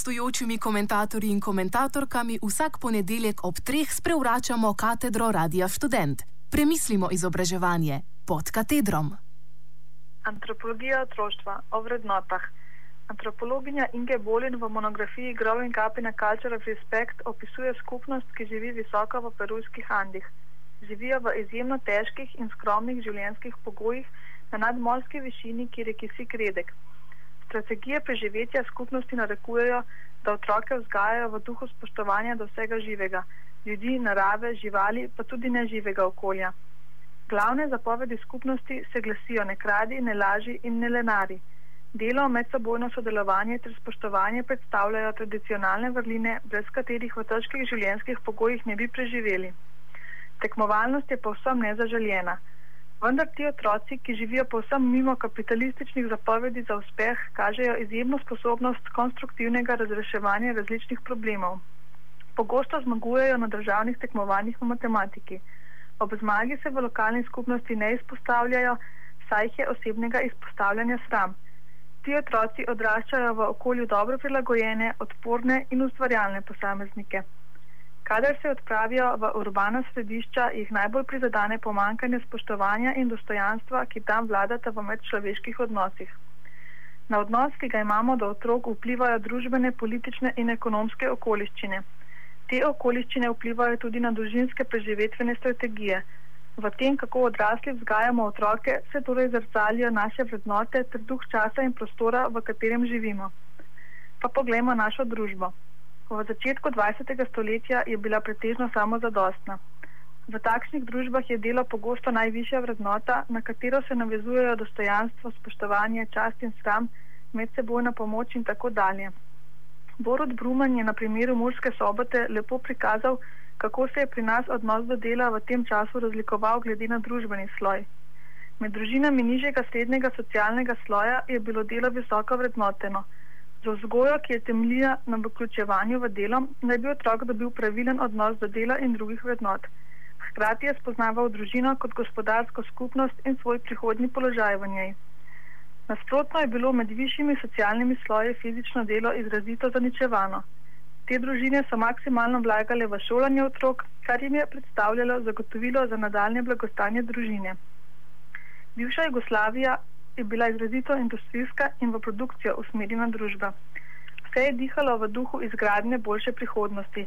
gostujočimi komentatorji in komentatorkami vsak ponedeljek ob treh sprevračamo katedro Radia Student. Premislimo izobraževanje pod katedrom. Antropologija otroštva o vrednotah. Antropologinja Inge Bolin v monografiji Growing Up in a Culture of Respect opisuje skupnost, ki živi visoko v perujskih Andih. Živijo v izjemno težkih in skromnih življenjskih pogojih na nadmorski višini, kjer je kisik redek. Strategije preživetja skupnosti narekujejo, da otroke vzgajajo v duhu spoštovanja do vsega živega, ljudi, narave, živali, pa tudi neživega okolja. Glavne zapovedi skupnosti se glasijo ne kradi, ne laži in ne lenari. Delo, medsebojno sodelovanje ter spoštovanje predstavljajo tradicionalne vrline, brez katerih v težkih življenjskih pogojih ne bi preživeli. Tekmovalnost je povsem nezaželjena. Vendar ti otroci, ki živijo povsem mimo kapitalističnih zapovedi za uspeh, kažejo izjemno sposobnost konstruktivnega razreševanja različnih problemov. Pogosto zmagujejo na državnih tekmovanjih v matematiki. Ob zmagi se v lokalni skupnosti ne izpostavljajo, saj jih je osebnega izpostavljanja sram. Ti otroci odraščajo v okolju dobro prilagojene, odporne in ustvarjalne posameznike. Kadar se odpravijo v urbana središča, jih najbolj prizadane pomankanje spoštovanja in dostojanstva, ki tam vladata v medčloveških odnosih. Na odnos, ki ga imamo do otrok, vplivajo družbene, politične in ekonomske okoliščine. Te okoliščine vplivajo tudi na družinske preživetvene strategije. V tem, kako odrasli vzgajamo otroke, se torej zrcalijo naše vrednote ter duh časa in prostora, v katerem živimo. Pa poglejmo našo družbo. V začetku 20. stoletja je bila pretežno samozadostna. V takšnih družbah je delo pogosto najvišja vrednota, na katero se navezujejo dostojanstvo, spoštovanje, čast in sram, medsebojna pomoč in tako dalje. Borod Bruman je na primeru Murske sobote lepo prikazal, kako se je pri nas odnos do dela v tem času razlikoval glede na družbeni sloj. Med družinami nižjega srednjega socialnega sloja je bilo delo visoko vrednoteno. Za vzgojo, ki je temeljila na vključevanju v delo, naj bi otrok dobil pravilen odnos do dela in drugih vrednot. Hkrati je spoznaval družino kot gospodarsko skupnost in svoj prihodni položaj v njej. Nasprotno je bilo med višjimi socialnimi sloji fizično delo izrazito zaničevano. Te družine so maksimalno vlagale v šolanje otrok, kar jim je predstavljalo zagotovilo za nadaljne blagostanje družine. Bivša Jugoslavija je bila izrazito industrijska in v produkcijo usmerjena družba. Vse je dihalo v duhu izgradnje boljše prihodnosti.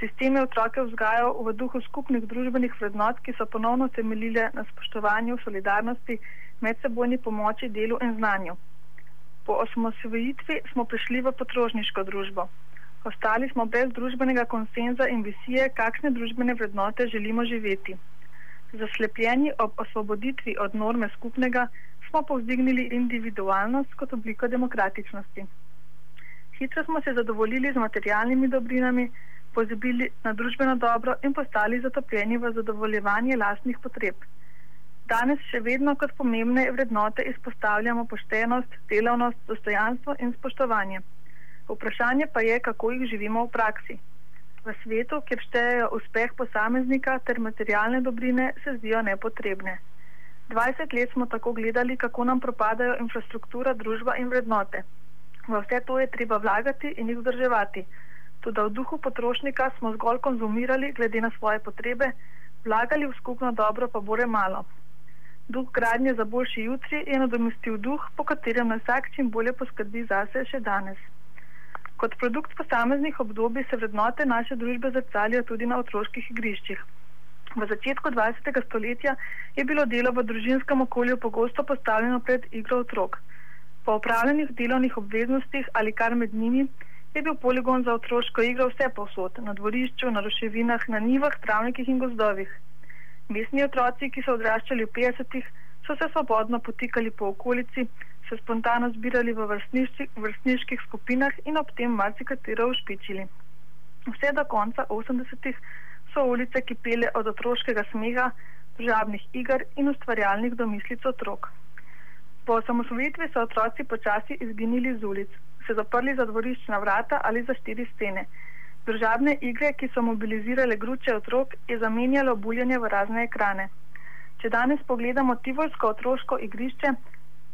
Sistem je otroke vzgajal v duhu skupnih družbenih vrednot, ki so ponovno temeljile na spoštovanju, solidarnosti, medsebojni pomoči, delu in znanju. Po osmosvojitvi smo prišli v potrošniško družbo. Ostali smo brez družbenega konsenza in visije, kakšne družbene vrednote želimo živeti. Zaslepljeni ob osvoboditvi od norme skupnega, smo povzdignili individualnost kot obliko demokratičnosti. Hitro smo se zadovoljili z materialnimi dobrinami, pozabili na družbeno dobro in postali zatopljeni v zadovoljevanje lastnih potreb. Danes še vedno kot pomembne vrednote izpostavljamo poštenost, delavnost, dostojanstvo in spoštovanje. Vprašanje pa je, kako jih živimo v praksi. V svetu, kjer štejejo uspeh posameznika ter materialne dobrine, se zdijo nepotrebne. 20 let smo tako gledali, kako nam propadajo infrastruktura, družba in vrednote. V vse to je treba vlagati in jih vzdrževati. Tudi v duhu potrošnika smo zgolj konzumirali glede na svoje potrebe, vlagali v skupno dobro pa bore malo. Duh gradnje za boljši jutri je nadomestil duh, po katerem nas vsak čim bolje poskrbi zase še danes. Kot produkt posameznih obdobij se vrednote naše družbe zrcalijo tudi na otroških igriščih. V začetku 20. stoletja je bilo delo v družinskem okolju pogosto postavljeno pred igro otrok. Po upravljenih delovnih obveznostih ali kar med njimi je bil poligon za otroško igro vse posod, na dvorišču, na roševinah, na nivah, travnikih in gozdovih. Mestni otroci, ki so odraščali v 50-ih, so se svobodno potikali po okolici, se spontano zbirali v vrstniških skupinah in ob tem marsikatero ušpičili. Vse do konca 80-ih so ulice, ki pele od otroškega smeha, državnih iger in ustvarjalnih domislic otrok. Po osamosvojitvi so otroci počasi izginili z ulic, se zaprli za dvoriščna vrata ali za štiri stene. Državne igre, ki so mobilizirale gruče otrok, je zamenjalo buljanje v razne ekrane. Če danes pogledamo tivolsko otroško igrišče,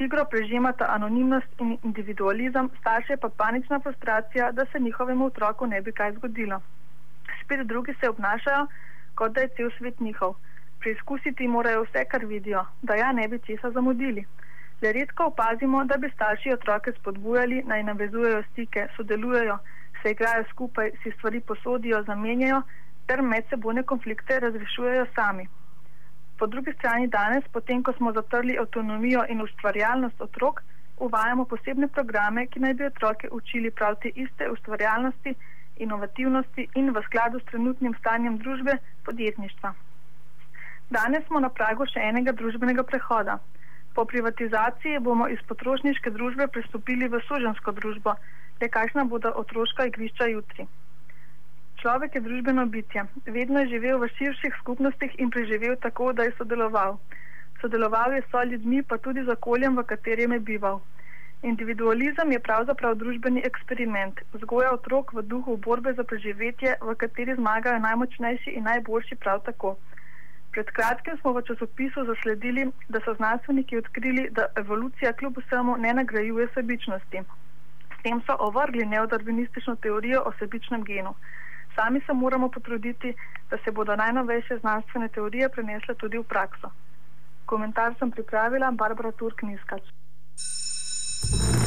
Igro prežimata anonimnost in individualizem, starše pa panična frustracija, da se njihovemu otroku ne bi kaj zgodilo. Spet drugi se obnašajo, kot da je cel svet njihov. Preizkusiti morajo vse, kar vidijo, da ja ne bi česa zamudili. Le redko opazimo, da bi starši otroke spodbujali, naj navezujejo stike, sodelujejo, se igrajo skupaj, si stvari posodijo, zamenjajo ter medsebojne konflikte razrešujejo sami. Po drugi strani danes, potem ko smo zatrli avtonomijo in ustvarjalnost otrok, uvajamo posebne programe, ki naj bi otroke učili prav te iste ustvarjalnosti, inovativnosti in v skladu s trenutnim stanjem družbe podjetništva. Danes smo na pragu še enega družbenega prehoda. Po privatizaciji bomo iz potrošniške družbe pristopili v sužensko družbo, le kakšna bodo otroška igrišča jutri. Človek je družbeno bitje, vedno je živel v širših skupnostih in preživel tako, da je sodeloval. Sodeloval je s ljudmi, pa tudi z okoljem, v katerem je bival. Individualizem je pravzaprav družbeni eksperiment, vzgoja otrok v duhu borbe za preživetje, v kateri zmagajo najmočnejši in najboljši prav tako. Pred kratkim smo v časopisu zasledili, da so znanstveniki odkrili, da evolucija kljub vsemu ne nagrajuje sebičnosti. S tem so ovrgli neodarvinistično teorijo o sebičnem genu. Sami se moramo potruditi, da se bodo najnovejše znanstvene teorije prenesle tudi v prakso. Komentar sem pripravila Barbara Turk-Niskač. you